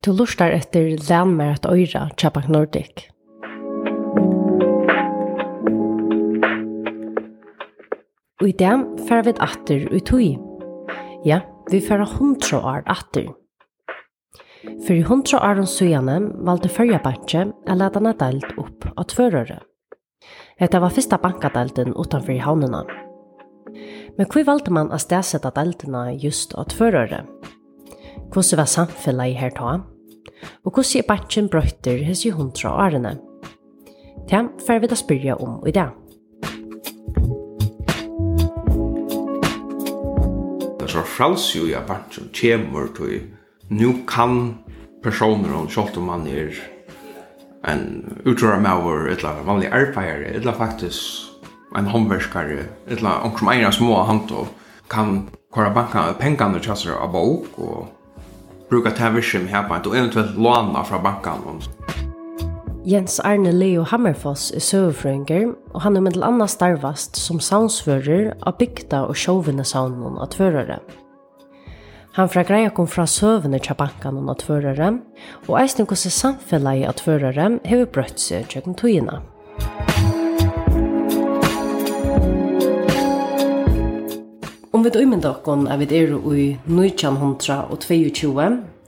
Du lustar etter Lænmer at Øyra, Chapak Nordic. Og i dem fer vi atter ut hui. Ja, vi fer hundra år atter. For i hundra år og sujane valgte førja bankje a leta na delt opp av tvørøre. Dette var fyrsta bankadelten utanfor havnena. Men hvor valgte man a stedsetta deltena just av tvørøre? hvordan var samfunnet i her ta, og hvordan er batjen brøyter hos i hundra årene. Det får vi da spyrja om i dag. Det er så frals jo i at batjen kommer til nu kan personer, og selv om man er en utrøra maur, et eller vanlig arbeidere, et eller faktisk en håndverskare, et eller annet som eier små hand og kan kora banka pengene til seg av bok og brukar ta vision här på och eventuellt låna från banken. Jens Arne Leo Hammerfoss er søvfrøynger, og han er med anna starvast som saunsfører av bygda og sjåvene saunen av tvørere. Han fra greia kom fra søvene til bankan av tvørere, og eisen hvordan samfellet av tvørere hever brøtt seg tjøkken togene. Musikk Om vi døymynda okkon er vi der i 1922,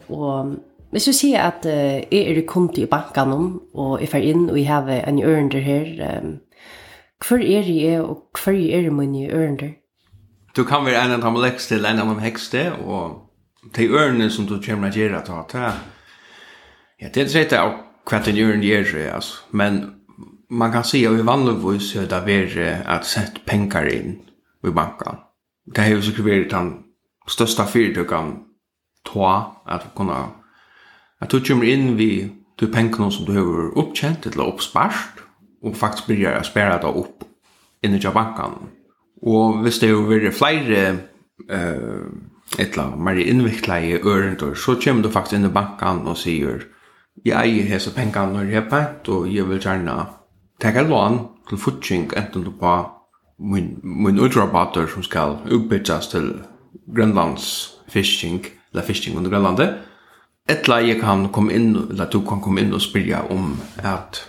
og hvis vi sier at uh, jeg er kundi i bankan og jeg fer inn og jeg har en ørender her, um, hver er jeg og hver er jeg min ørender? Du kan være en av dem lekste til en av dem hekste, og de ørene som du kommer til å gjøre, ta, ta. Ja, det er rett av hva den ørende gjør, altså. Men man kan si at vi vanligvis er det vært at sette penger inn i bankan det har ju så kvar den största fyrtökan ta att kunna att du kommer in vi du pengarna som du har uppkänt eller uppsparst och faktiskt börjar jag spara det upp inne i banken. Och hvis det jo blir flere eh etla mer invikla i örendor så kommer du faktiskt in i banken och säger ja, jeg har så pengarna när jag har pent och jag vill gärna ta ett lån till fortsättning enten du på min, min ultrabater som skal utbytjas til Grönlands fishing, eller fishing under Grönlandet, etla jeg kan komme inn, eller du kan komme inn og spyrja om at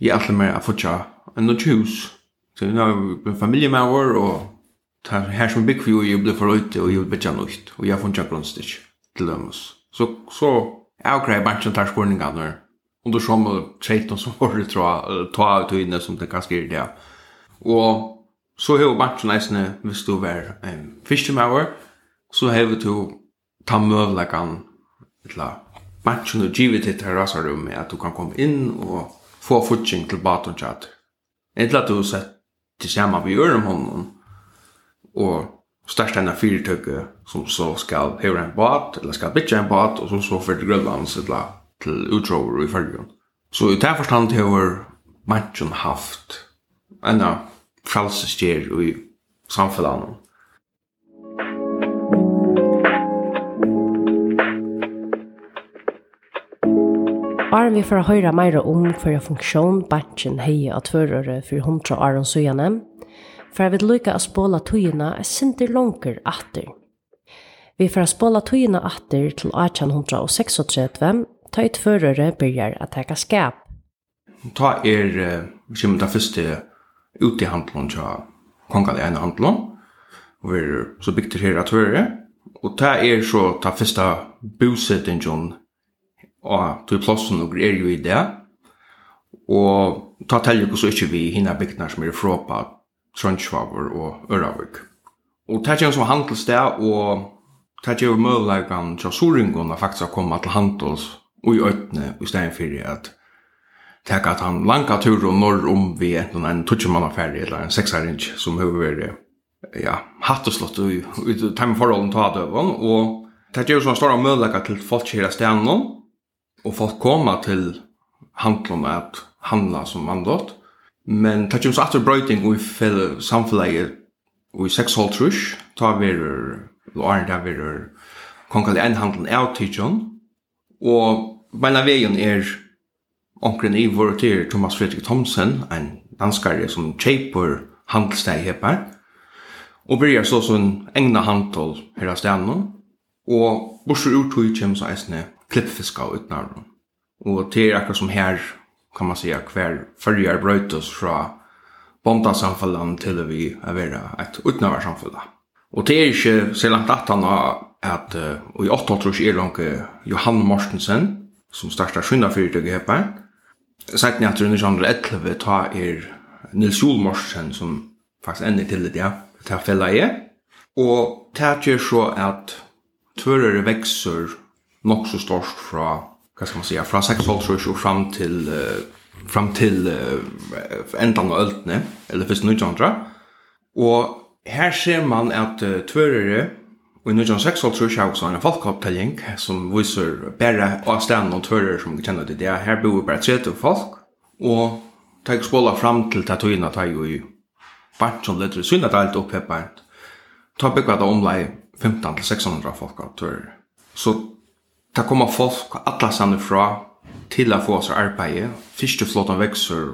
jeg er alltid mer er fortja enn noe hus. Så nå er vi en familie med vår, og tar her som bygg vi jo, jeg blir ute og jeg blir bedre nøyt, og jeg får ikke grunnstikk til dømes. Så, så jeg greier bare ikke tar spørningene, og du som er treit som får ta, ta ut og inne som det kan skrive det. Og så har batchen eisne, hvis du er en fiskemauer, så har du ta møvlekan, etla, batchen og givet til terrassarum, at du kan komme inn og få futsing til baton tjater. Etla at du sett til samme vi gjør om honom, og størst enn fyrtøkke som så skal høre en bat, eller skal bytja en bat, og så så fyrir til Grønlands, etla, til utrover i fyrtøkken. Så i det forstand har matchen haft enn frelsesgjør i samfunnet. Bare vi får høre mer om hverja funksjon bantjen hei av tvørere for hundra åren søgjane, for jeg vil lykke å spåle togene er sinter langer atter. Vi får spåle togene atter til 1836, ta i tvørere begynner at teka skap. Ta er, vi kommer til første ute i handelen til kongal i ene handelen. og vi er så til her at høre, og det er så ta første bosettingen og til plassen og er jo i det, og ta til jo så ikke vi hinna bygdene som er fra på Trøndsvaver og Øravik. Og det er jo som handelsdag, og det er jo mulighet til Soringene faktisk å komme til handels og i øyne i stedet for at tek at han langa tur og norr om vi er en tutsjemannaferie eller en seksarinj som høver ja, hatt og slått i time forholden ta døven, og det gjør sånn stor mødlegger til folk kjera stenen, og folk koma til handlene at handla som mandot, men det gjør så atter brøyting og i samfunnet og i sexhold trush, ta verur, loren der verur, konkalli enhandlen av tidsjon, og beina veien er onkren vår til Thomas Fredrik Thomsen, en danskare som kjeiper handelsteg heper, og bryr så som egna handel her av stedene, og borser ut tog kjem så eisne klippfiska og utnavn. Og til akkurat som her, kan man säga, hver fyrjar brøytos fra bondasamfunnet til vi er vera et utnavarsamfunnet. Og det er ikke så langt at han har at uh, i 8 år er langt Johan Mortensen, som starta skynda fyrtøyge hepa, Sagt ni at under genre 11 ta er Nils Jolmorsen som faktisk ender til det, ja. Ta fella er. Og ta gjør så at tørere vekser nok så størst fra, hva skal man si, fra 6 og fram til, uh, fram til uh, endan av øltene, eller først 1900. Og her ser man at uh, Og i 1966 har også en folkeopptelling som viser bare avstanden og tører som vi kjenner til det. Her bor bare 30 folk, og tar spåla fram til tatoina tar jo i bant som leder synda dalt opp her bant. Ta bygga det omlai 15-600 folk av tører. Så ta kommer folk alla sanne fra til å få oss arbeid. Fyrsteflåten vekser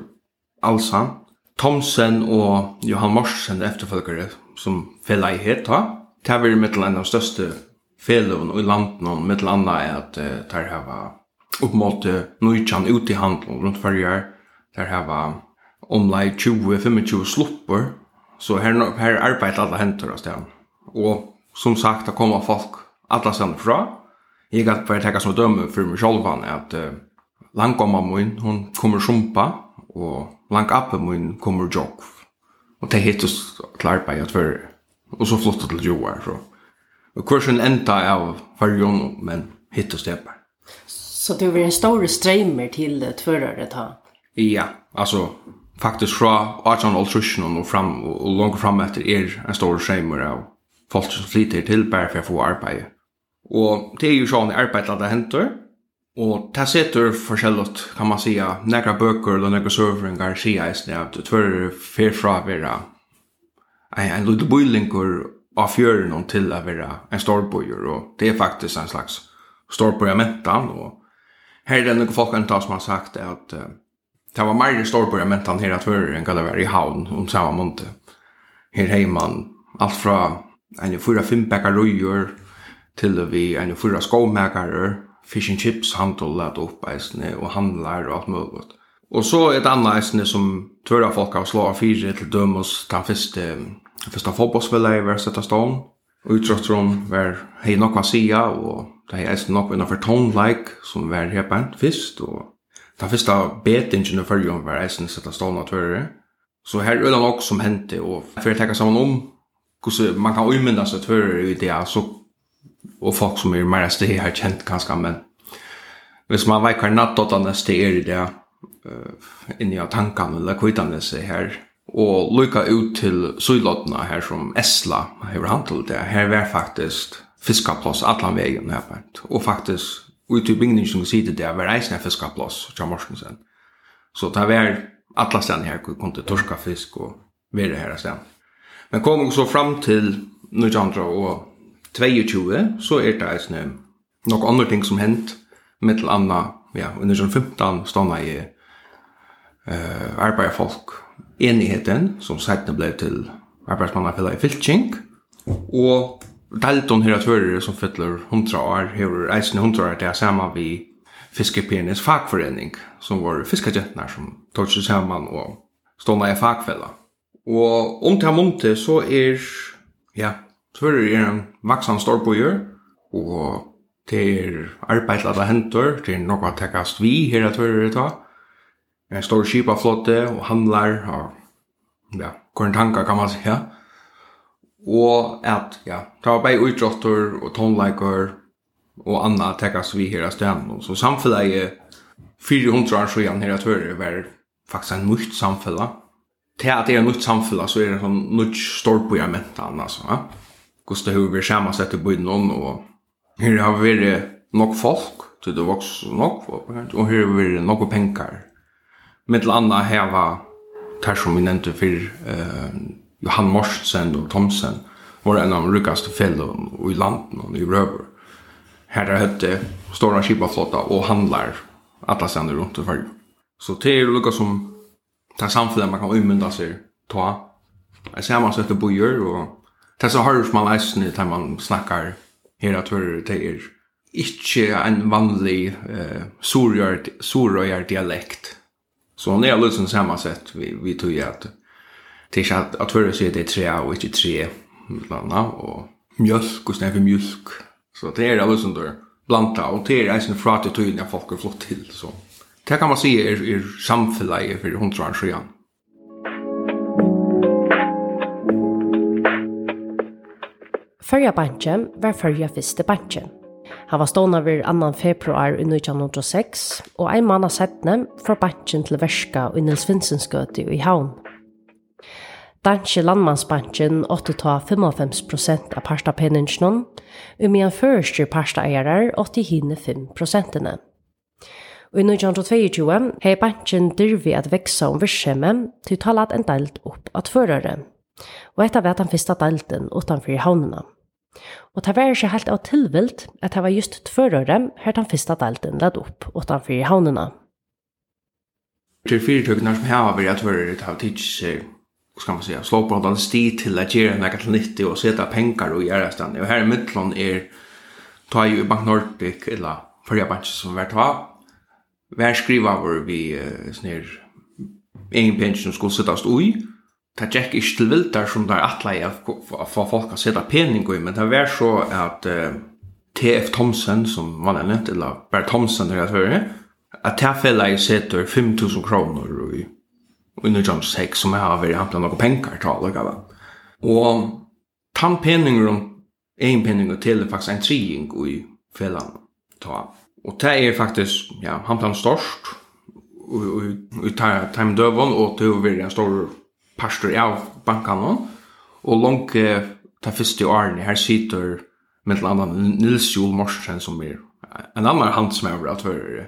allsan. Thomsen og Johan Morsen efterfølgere som fella i heta Det har vært mittel en av største felen i landet, og mittel annet er at uh, det har vært oppmålt nøytjan ut i handelen rundt farger. Det har vært omlai 20-25 slupper, så her, her arbeidet alle henter av stedet. Og som sagt, det kommer folk alle stedet fra. Jeg kan bare tenke som dømme for meg selv at uh, langkomma min, hun kommer sumpa, og langappen min kommer jokk. Og det hittes til arbeidet for og så flottet til Joar, så. Og kursen enda av fargen, men hitt og stepar. Så det var en stor strømmer til tvørere ta? Ja, altså faktisk fra 18 og, fram, og langt fram etter er en stor strømmer av folk som flyter til bare for å få arbeid. Og det er jo sånn arbeid at det henter, og det sitter forskjellig, kan man si, nekra bøker og nekra serveringar sier jeg at tvørere fer fra å være en, en liten bojlingur av fjøren til å være en storbøyer, og det er faktisk en slags storbojermentan, og her er det noen folk enda som har sagt at uh, det var mer storbojermentan her at fjøren enn det var i havn om samme måned. Her har man alt fra en fyra fem røyer till vi en fyra skomakare, fish and chips handlar att upp eisne och handlar og alt mulig. Och så ett annat eisne som tvøra folk av slå av fire til dømos första, første, første fotbollsvillet i Verstetta Stålen. Utrotron var hei nokva sia, og det hei eisen nokva innanfor tone-like, som var hepen fyrst, og den fyrsta betingen i fyrjon var eisen setta stålen av tvørere. Så her er det nok som hendte, og for jeg tenker sammen om, hvordan man kan umynda seg tvørere i det, så, og folk som er mer steg har kjent ganska men hvis man vet veikar nattåttane steg er i det, inni av tankene, eller kvittene seg her. Og lukka ut til Sylotna her som Esla har handlet det her var faktisk fiskaplass allan veien her bænt. Og faktisk ut i bygningen som sier det var eisne fiskaplass til Morsensen så det var alle stedene her hvor kunne torska fisk og være her stedet. men kom så fram til 1922 så er det eisne nok andre ting som hent. Mittel anna ja, under 15 stående i eh arbeid folk enigheten som sætne ble til arbeidsmannafella i Filching og Dalton her at høre som fyller 100 år her eisen 100 år der sammen vi fiskepenis fagforening som var fiskejentene som tog seg sammen og stående i fagfella og om til måned så er ja, Tvørur er en vaksan storbojer, og det er arbeid at det henter, det er noe å tekkast vi her at Tvørur er ta, en stor skipaflotte og handlar og ja, hvor en tankar kan man si, ja. Og at, ja, ta var bare utrotter og tonleikar og anna tekast vi her av stedet. Så samfunnet 400 år siden her at høyre var faktisk en nytt samfunnet. Til at det er en nytt samfunnet så er det en sånn nytt storpågjør mentan, altså. Ja. Gustav vi er samasett i bygden og her har vi vært nok folk, til det vokser nok, og her har vi vært nok penger med landa heva tar som vi nevnte fyrir eh, Johan Morsen og Thomsen var en av de rikaste fellene i landet og i Røver. Her er høtte stora skipaflotta og handlar alla stander rundt i fyrr. Så det er lukka som det samfunnet man kan umynda seg ta. Jeg ser man søtte bojer og det så høres man eisne til man snakkar her at det er ikke en vanlig eh, sorøyert dialekt Så hon är alltså sammansatt vi vi tog ju att till att att höra sig det tre och inte tre landa och mjölk och snäva mjölk. Så det är alltså där blanda och det är en fråga till tydligen folk har flott till så. Det kan man se är är samfällige för hundra år sedan. Førja bantje var førja fyrste bantje. Han var stående over 2. februar i 1906, og en mann har sett dem fra banken til Verska og Nils Vinsensgøte i Havn. Danske landmannsbanken åtte ta 55 prosent av parstapenningene, og med en første parstaeier åtte hine 5 prosentene. Og i 1922 har banken dyrvi at veksa om virkshemme til talat en delt opp at førere. Og etter vet han fyrsta delten utanfor havnene. Og det var ikke helt av tilvilt at det var just tvørøret her den første delten ledd opp utenfor i havnene. Det er fire fyrirtøkene som har vært at tvørøret har hva skal man si, slå på den sti å gjøre noe til nyttig og sette penger og gjøre stanna. Og her i mittlån er ta i Bank Nordic eller forrige bank som vi tar. Vi skriver över vi sån här egen pension som skulle sättas i det gikk ikke til viltar som det er atleie å få folk å sette pening i, men det var så at uh, TF Thomsen, som man har nevnt, eller bare Thomsen er at høre, at TF-leie setter 5.000 kroner i under John 6, som jeg har vært hantet noen penger til alle gav. Og tannpenninger om en ein og til faktisk en trying i fellan ta. Og det er faktisk, ja, hantet størst, og, og, og, time og, og, og, og, og, og, pastor av bankan og langt ta fyrste årene, her sitter med et annet Nils Jol Morsen som er en annan handsmøver, som at høre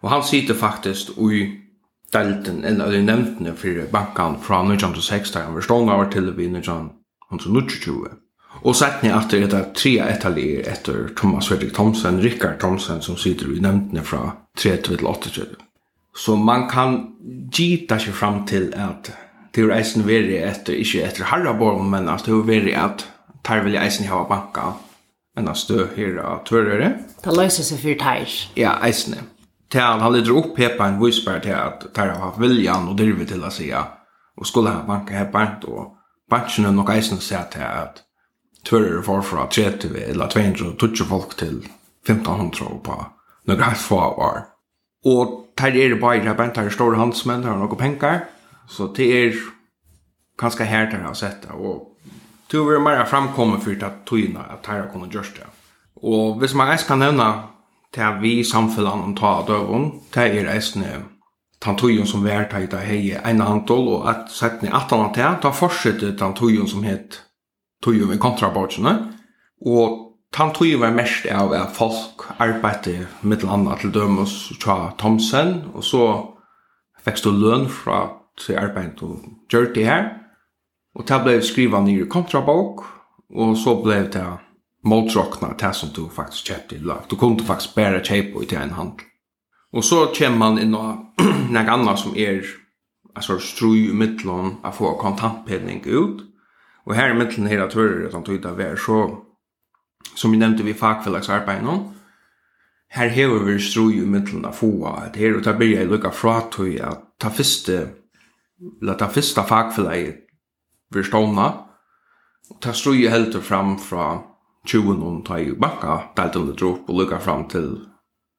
og han sitter faktisk i delten en av de nevntene for bankan fra 1906 der han var stående over til vi 1920 og sett ni at det er tre etalier etter Thomas Fredrik Thomsen, Rikard Thomsen som sitter i nevntene fra 3 til 8 så man kan gita seg fram til at det er eisen veri etter, ikke etter harraborg, men at det er veri at tar vel eisen hava banka en av stø her av tvørøre. Det løser seg for tar. Ja, eisen. Tal har litt opp hepa en vispar til at tar har viljan og drive til å si og skulle ha banka her bant og banken er nok eisen å se til at tvørøre får fra 30 eller 220 folk til 1500 på noen få år. Og tar er bare, tar er store handsmenn, tar er noen penger, Så det er ganske her der har sett og det er mer framkommet for at tøyene at her kunne gjøre det. Og hvis man eis kan nevne til vi samfunnet om ta av døven, det er eisne tantujon som vi er tøyta hei ene handel, og at settene i 18 av til, da fortsetter den tantujon som het tøyjon i kontrabordsene, og Tant tog var mest av at folk arbeidde mittel annet til dømes fra Thomsen, og så fikk du løn fra til arbeidet og gjør det her. Og det ble skrivet nye kontrabok, og så ble det måltrokna det som du faktisk kjøpte i lag. Du kunne faktisk bare kjøpe i til en handel. Og så kommer man inn og noe annet som er altså strøy i midtelen å få kontantpenning ut. Og her i midtelen her at hører at han tog ut av så som vi nevnte vi fagfellagsarbeid nå, her hever vi strøy i midtelen å få at her, og da blir jeg lukka fra til at ta første eller det første fagfellet vi stående, og det stod helt fram fra 20 noen ta i banka, delt under drop, og lukka fram til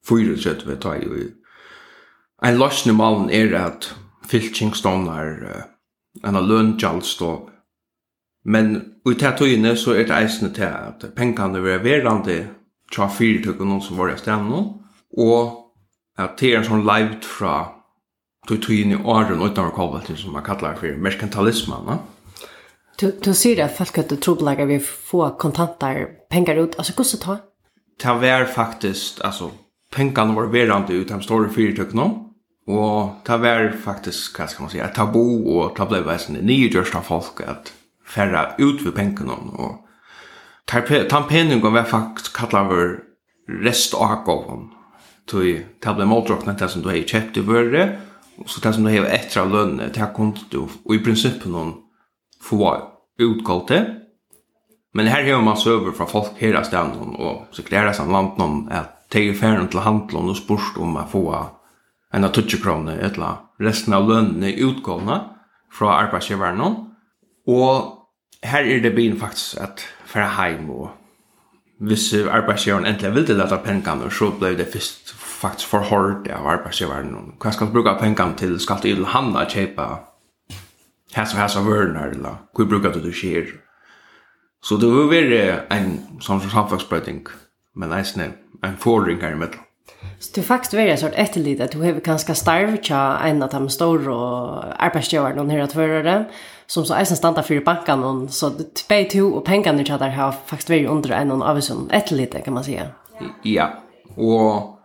4 vi ta i. En løsning malen er at fylking stående en av lønnkjallståp, men i tatoine så er det eisende til at pengene vil være verande tja fyrtøkken noen som var i stedet og at det er en sånn live fra tog tog in i åren utanför kolbulten som man kallar för merkantalismen, va? Du, du ser det att folk att tro vi få kontanter, pengar ut. Alltså, hur ska ta? Det var faktiskt, alltså, pengarna var verande ut de stora fyrtökna. Och det var faktiskt, vad ska man säga, tabu och det blev en nygjörst av folk att färra ut vid pengarna. Och Tampeningen var faktiskt kallar för restagargåvan. Det blev måldragna det som du har köpt i vörre så det som du har etter av lønne, det har kunne du, og i prinsippet noen få utgått det. Men her har man søver fra folk her av stedet, og så klærer seg land noen at de er ferdig til handelen og spørst om å få en av 20 et eller. Resten av lønnene utgående fra arbeidsgiveren. Og her er det byen faktisk at fra heim og hvis arbeidsgiveren endelig vil til dette pengene, så ble det først faktiskt för hårt av arbetsgivaren. Vad ska du bruka pengarna till? Ska du till han att köpa häs och häs av vörnar eller hur brukar du det sker? Så det var väl en sån samfagsbrödning men eisne en förring här emellan. Så det faktiskt var det sort efterlid att du har ganska starvtja en av de stora arbetsgivaren och här att vara det som så eisen standa fyrir bankan og så bei to og pengarna tja der har faktisk vært under en av avisen etterlite kan man säga. Ja, og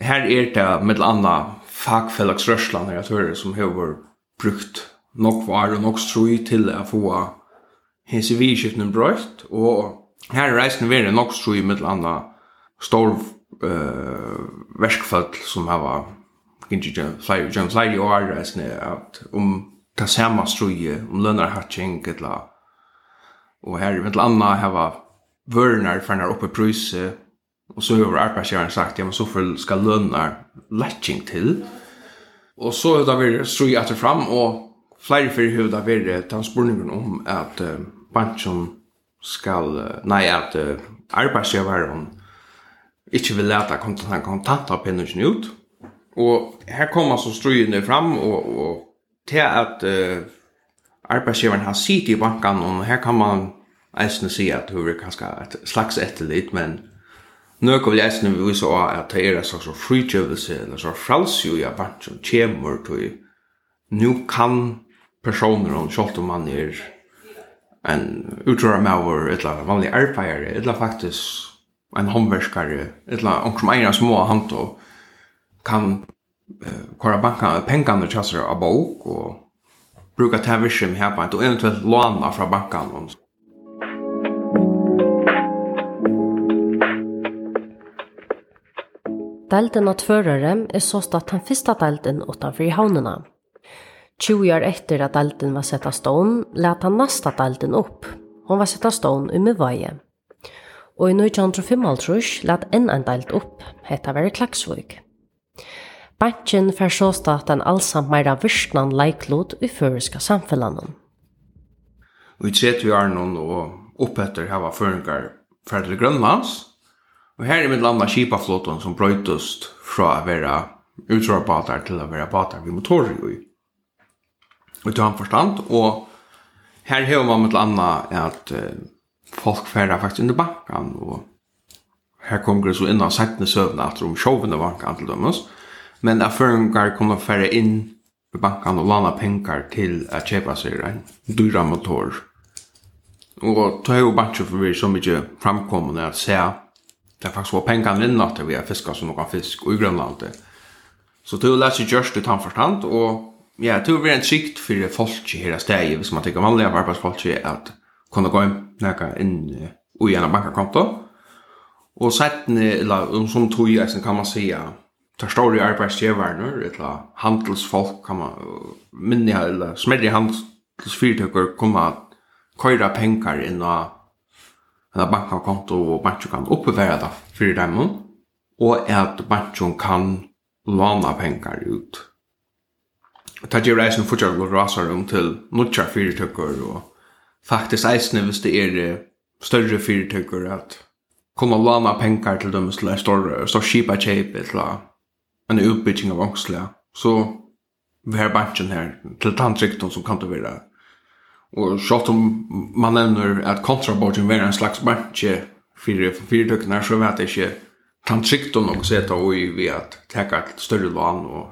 her er det med anna fagfellagsrørslan her, jeg tror det, som har brukt nok var og nok strøy til å få hese vidskiftene brøyt, og her er reisen er nok strøy med anna stor uh, verskfall som har var ikke flere, ikke flere år reisende at om ta samme strøy, om lønner hatching, eller og her med anna var vørnar fannar oppe i Och så har arbetsgivaren sagt, ja men så för ska lönar latching till. Och så har det varit så fram och flere för hur det har varit transportningen om att uh, banken ska, uh, nej att uh, arbetsgivaren inte vill läta kontant kontanta penningen ut. Och här kommer så ströjen fram och, och till att uh, arbetsgivaren har sitt i banken och här kan man ens nu se att hur det kanske ett slags etterlitt, men Nøk vil jeg vi viser også at det er en slags frikjøvelse, en slags fralsio i abant som kjemur til nu kan personer, om selv om man er en utrøra maver, et eller vanlig arbeidere, et eller faktisk en håndverskare, et eller annet som eier små hand og kan uh, kåre banka pengene til av bok og bruka tavisjem her på og eventuelt låna fra bankan og Delden av tvørere er så stått den første delten utenfor i havnene. 20 år etter at delden var sett av stån, let han neste delden opp. Hun var sett av stån i Møvaje. Og i 1955 let en en delt opp, hette være Klagsvøk. Banken fer så stått den allsamt mer av virknan leiklod i føreska samfunnet. Og i 30 år nå, og oppetter her var føringar ferdig til Grønlands, Og her er mitt landa kipaflåten som brøytust fra å være utrarbåtar til å være båtar vi motorer i. Og til han forstand, og her hever man mitt landa at uh, folk færa faktisk under bankan, og her kommer det så inn av sættene søvnene at de sjovene bankan til dømes, men at føringar kommer færa inn i bankan og landa penger til å kjepa seg en dyra motor. Og ta jo bankan for vi så mykje framkommende at se Det er faktisk hvor pengene vinner til vi har fisket som noen fisk i Grønland. Så det er jo lett seg gjørst ut han forstand, og ja, det er jo en trygt for folk i hele stedet, hvis man tenker vanlige arbeidsfolk, at kunne gå inn, nækka inn i en bankakonto. Og setten, eller som tog, jeg, kan man si, tar store arbetsgivare eller handelsfolk kan man minne eller smärre handelsfyrtøkker, kommer att köra pengar in och en bankkonto og banken kan oppbevære det for dem, og at banken kan låna penger ut. Det gjør eisen fortsatt går rasere om til nødvendige fyrtøkker, og faktisk eisen hvis det er større fyrtøkker at kunne låna penger til dem til en stor skipa kjeip til en utbygging av ångslige, så vi har banken her til tantrykten som kan det være Og shot om man nevner at kontraborgen var en slags match för för tyckna så vet jeg ikke tant skikt och något sätt och vi at teka et større lån Og...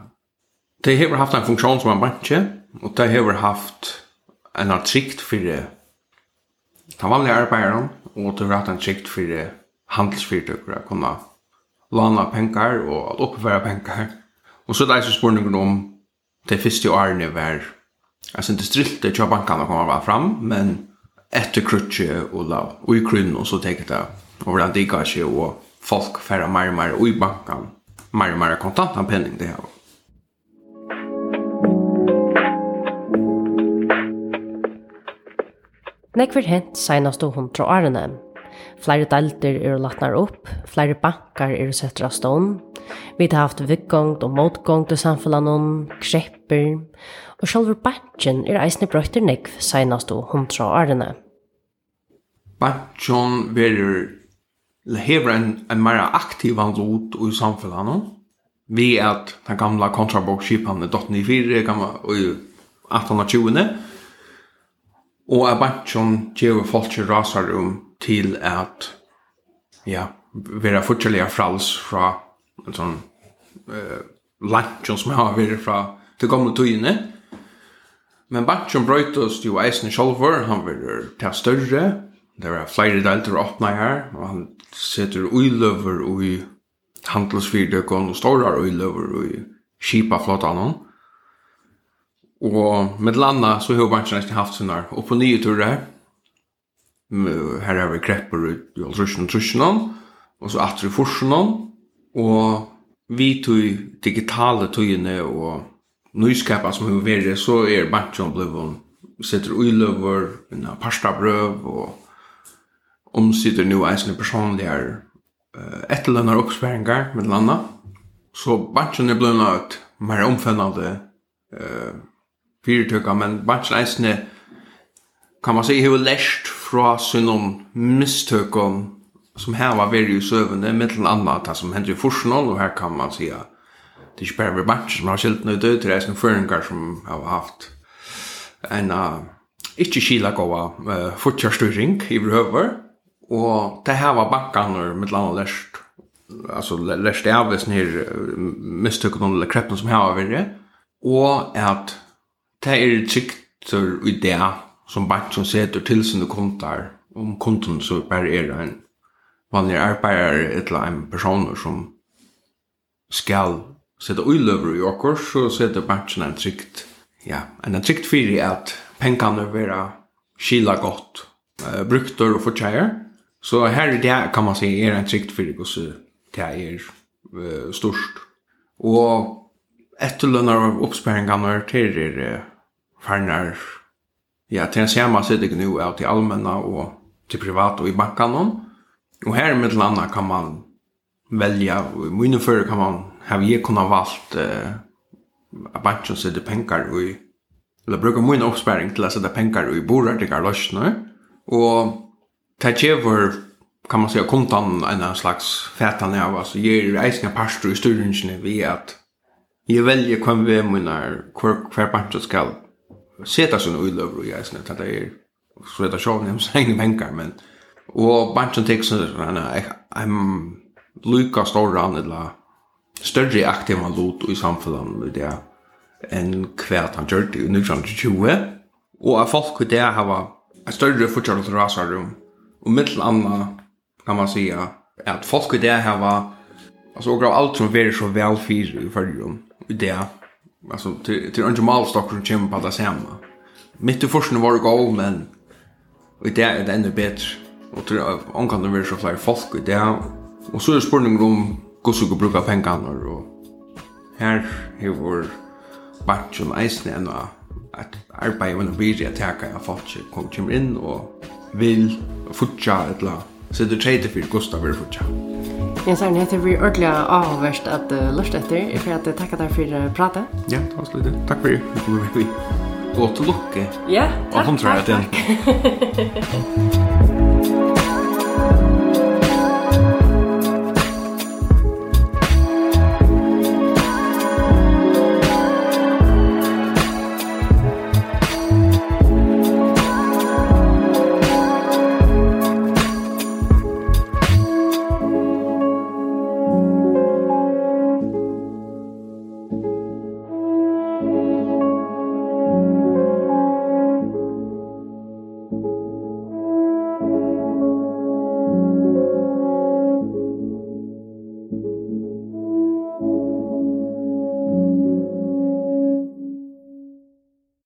det har haft en funktion som en match og det har haft en trygt för den vanlige arbetaren og det har haft en trygt för handelsföretag att kunna låna pengar och att uppföra pengar. Och så er det spår någon om det første årene var Jag det strilte det jag bankarna kommer bare fram men etter krutje og la, og i krunn, og så tänker det och det dig ikke, og folk færre mer og mer och i bankan mer og mer kontant av penning det her. Nekver hent senast og hundra årene. Flere delter er latnar opp, flere bankar er settra stån. Vi har haft vikgångt og motgångt i samfunnet, krepper, og sjálfur banken er eisne brøyter nekv senast og hundra årene. Banken verur hever en, en mer aktiv lot i samfunnet, vi at den gamla kontrabokskipan er 1894, gamla, og 1820, og er banken gjør folk rasar rasarum til at ja, vara fortsatt frals fra en sån uh, lunchen som har vært fra til gamle tygene. Men batchen brøytes jo eisen sjolver, han vil ta større, det er flere delter åpne her, og han setter uiløver i handelsfyrdøkken og store uiløver i kipa flottan hon. Og med landa så har batchen nesten haft sånne, og på nye turer, her har vi krepper ut i altrusjen og trusjon og så atter i og vi tog digitale togene og nyskapet som har vært så er bantjon blevet sitter uiløver, en pastabrøv og omsitter nå eisende personlige uh, etterlønner oppsperringer med landa. Så bantjon er blevet mer omfennende uh, fyrtøkker, men bantjon eisende kan man säga hur läst fra synom mistökom som här var väldigt sövande mellan annat det som händer i Forsnall och här kan man säga det är inte bara vid match som har skilt nu död till det som föreningar som har haft en uh, inte kila gåa uh, fortjärstyrring i behöver och det här var backarna mellan annat läst alltså läst av det här mistökom eller kreppen som här var väldigt och att det är tryckt i det som banken setter til sine kontar, om konten så bare er det en vanlig arbeider eller en person som skal sette uiløver i åker, så setter banken en trygt, ja, en trygt fyrir at pengene vera skila godt, uh, brukter og fortjeier. Så her er det, kan man si, er en trygt fyrir hvordan det er uh, størst. Og etterlønner av oppsperringene til er uh, ferner Ja, til en samme sitter nu av til allmänna og til privat og i bankan. Og her med landa kan man välja, og i mine fyrir kan man hava jeg kunna valgt uh, at bankan sitter penkar og i eller bruker mine oppsparing til å sette penger i bordet til å løsne. Og det gjør, kan man si, kontan en slags fætan av, altså gir eisen av parster i styrringene vi at jeg velger hvem vi er mine, hver, hver banken skal seta sin uilöver i jag snett att det är så det show nämns egna pengar men och bunchen takes sån här I'm Lucas står ran eller större aktiv man lot i samfunnet det en kvärt han gjorde i 1920 och att folk kunde ha en större fortsatt rasarum och mittel anna kan man säga att folk kunde ha alltså och allt som var så väl för i förrjum det alltså till till Angel Malstock som kommer på det samma. Mitt i forskningen var det gav men och det är det ännu bättre. Och till om kan det vara så fler folk i det. Och så är spårningen om hur ska bruka pengarna och här har vår batchen isen än att arbeta med en bridge att täcka kan folk kommer in och vill fortsätta eller så det trade för Gustav vill fortsätta. Jeg sier ni heter vi ordentlig avvärst at uh, lust etter, Jag får takk deg for för pratet. Ja, det var slut. Takk for det. Vi lukke. vi. Ja, tack. Och hon.